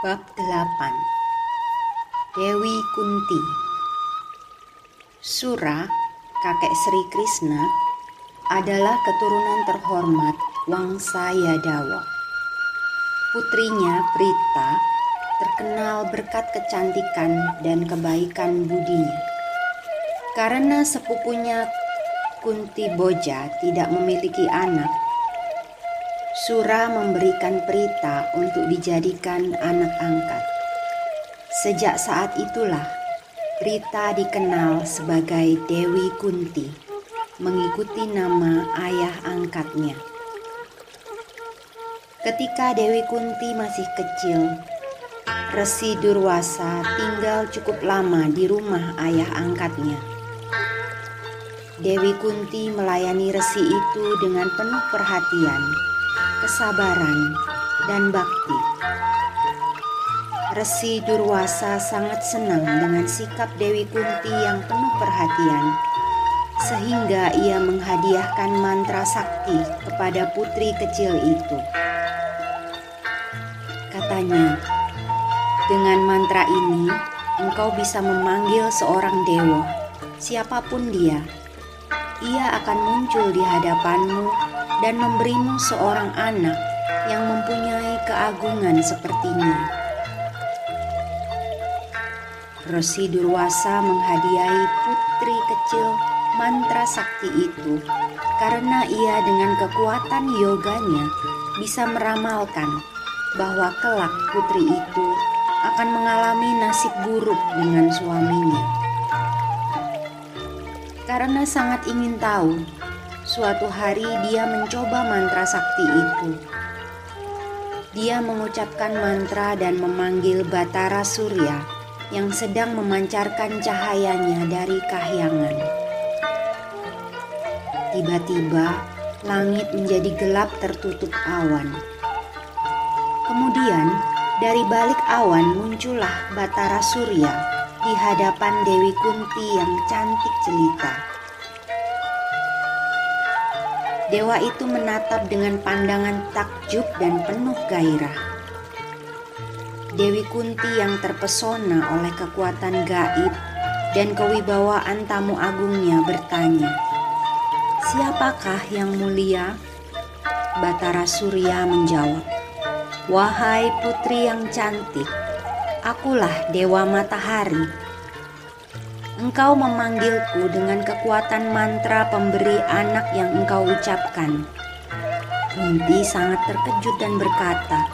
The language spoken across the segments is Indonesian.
Bab 8 Dewi Kunti Sura, kakek Sri Krishna, adalah keturunan terhormat Wangsa Yadawa. Putrinya Prita terkenal berkat kecantikan dan kebaikan budinya. Karena sepupunya Kunti Boja tidak memiliki anak, Sura memberikan Prita untuk dijadikan anak angkat. Sejak saat itulah Prita dikenal sebagai Dewi Kunti, mengikuti nama ayah angkatnya. Ketika Dewi Kunti masih kecil, Resi Durwasa tinggal cukup lama di rumah ayah angkatnya. Dewi Kunti melayani resi itu dengan penuh perhatian kesabaran, dan bakti. Resi Durwasa sangat senang dengan sikap Dewi Kunti yang penuh perhatian, sehingga ia menghadiahkan mantra sakti kepada putri kecil itu. Katanya, dengan mantra ini engkau bisa memanggil seorang dewa, siapa pun dia. Ia akan muncul di hadapanmu dan memberimu seorang anak yang mempunyai keagungan sepertinya. Resi Durwasa menghadiahi putri kecil mantra sakti itu karena ia dengan kekuatan yoganya bisa meramalkan bahwa kelak putri itu akan mengalami nasib buruk dengan suaminya. Karena sangat ingin tahu Suatu hari dia mencoba mantra sakti itu. Dia mengucapkan mantra dan memanggil Batara Surya yang sedang memancarkan cahayanya dari kahyangan. Tiba-tiba langit menjadi gelap tertutup awan. Kemudian dari balik awan muncullah Batara Surya di hadapan Dewi Kunti yang cantik jelita. Dewa itu menatap dengan pandangan takjub dan penuh gairah. Dewi Kunti yang terpesona oleh kekuatan gaib dan kewibawaan tamu agungnya bertanya, "Siapakah yang mulia?" Batara Surya menjawab, "Wahai putri yang cantik, akulah Dewa Matahari." Engkau memanggilku dengan kekuatan mantra pemberi anak yang engkau ucapkan. Kunti sangat terkejut dan berkata,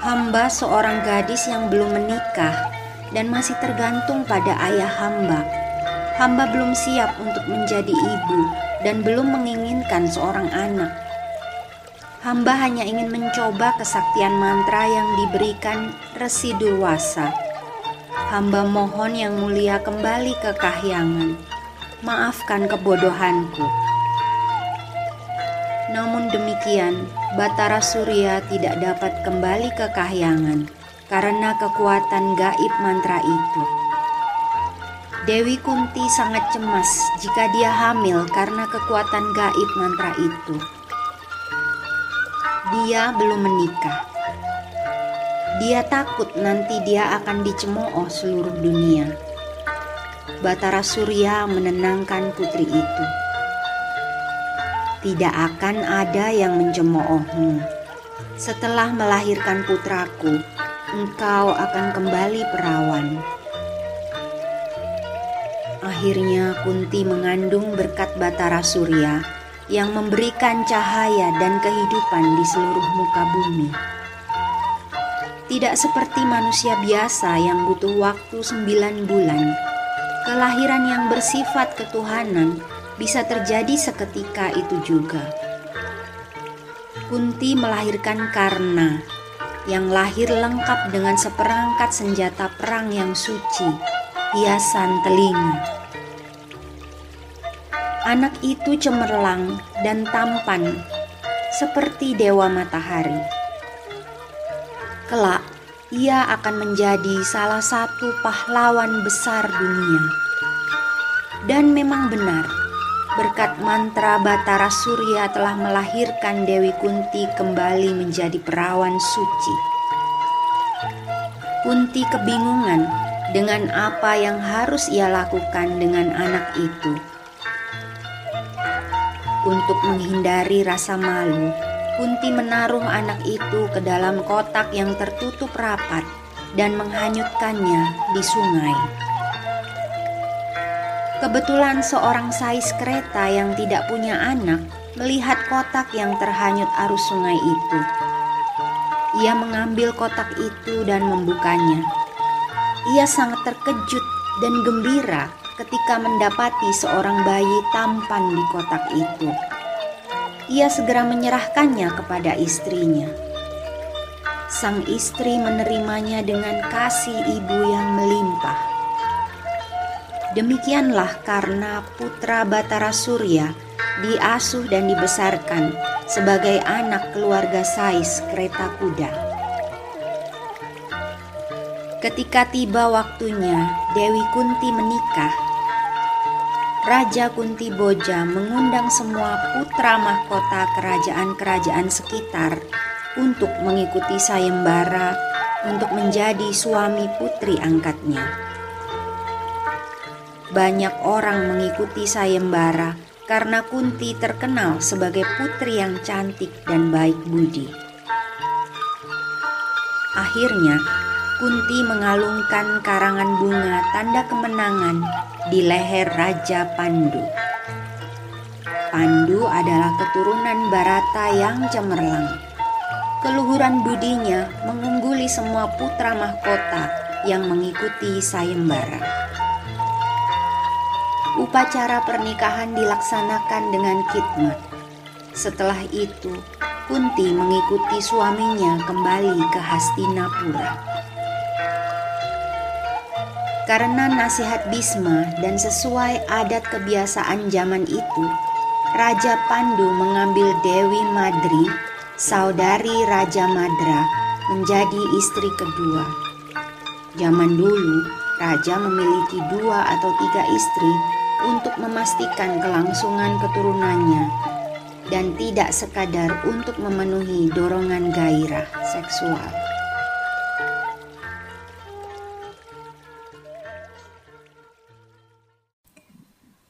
Hamba seorang gadis yang belum menikah dan masih tergantung pada ayah hamba. Hamba belum siap untuk menjadi ibu dan belum menginginkan seorang anak. Hamba hanya ingin mencoba kesaktian mantra yang diberikan Resi Durwasa hamba mohon yang mulia kembali ke kahyangan. Maafkan kebodohanku. Namun demikian, Batara Surya tidak dapat kembali ke kahyangan karena kekuatan gaib mantra itu. Dewi Kunti sangat cemas jika dia hamil karena kekuatan gaib mantra itu. Dia belum menikah. Dia takut nanti dia akan dicemooh seluruh dunia. Batara Surya menenangkan putri itu. Tidak akan ada yang mencemoohmu. Setelah melahirkan putraku, engkau akan kembali perawan. Akhirnya Kunti mengandung berkat Batara Surya yang memberikan cahaya dan kehidupan di seluruh muka bumi. Tidak seperti manusia biasa yang butuh waktu sembilan bulan, kelahiran yang bersifat ketuhanan bisa terjadi seketika itu juga. Kunti melahirkan Karna yang lahir lengkap dengan seperangkat senjata perang yang suci, hiasan telinga. Anak itu cemerlang dan tampan seperti dewa matahari. Kelak, ia akan menjadi salah satu pahlawan besar dunia. Dan memang benar, berkat mantra Batara Surya telah melahirkan Dewi Kunti kembali menjadi perawan suci. Kunti kebingungan dengan apa yang harus ia lakukan dengan anak itu. Untuk menghindari rasa malu, Kunti menaruh anak itu ke dalam kotak yang tertutup rapat dan menghanyutkannya di sungai. Kebetulan seorang sais kereta yang tidak punya anak melihat kotak yang terhanyut arus sungai itu. Ia mengambil kotak itu dan membukanya. Ia sangat terkejut dan gembira ketika mendapati seorang bayi tampan di kotak itu ia segera menyerahkannya kepada istrinya. Sang istri menerimanya dengan kasih ibu yang melimpah. Demikianlah karena putra Batara Surya diasuh dan dibesarkan sebagai anak keluarga Sais kereta kuda. Ketika tiba waktunya, Dewi Kunti menikah Raja Kunti Boja mengundang semua putra mahkota kerajaan-kerajaan sekitar untuk mengikuti sayembara untuk menjadi suami putri angkatnya. Banyak orang mengikuti sayembara karena Kunti terkenal sebagai putri yang cantik dan baik budi. Akhirnya, Kunti mengalungkan karangan bunga tanda kemenangan di leher Raja Pandu. Pandu adalah keturunan Barata yang cemerlang. Keluhuran budinya mengungguli semua putra mahkota yang mengikuti sayembara. Upacara pernikahan dilaksanakan dengan khidmat. Setelah itu, Kunti mengikuti suaminya kembali ke Hastinapura. Karena nasihat Bisma dan sesuai adat kebiasaan zaman itu, Raja Pandu mengambil Dewi Madri, saudari Raja Madra, menjadi istri kedua. Zaman dulu, raja memiliki dua atau tiga istri untuk memastikan kelangsungan keturunannya dan tidak sekadar untuk memenuhi dorongan gairah seksual.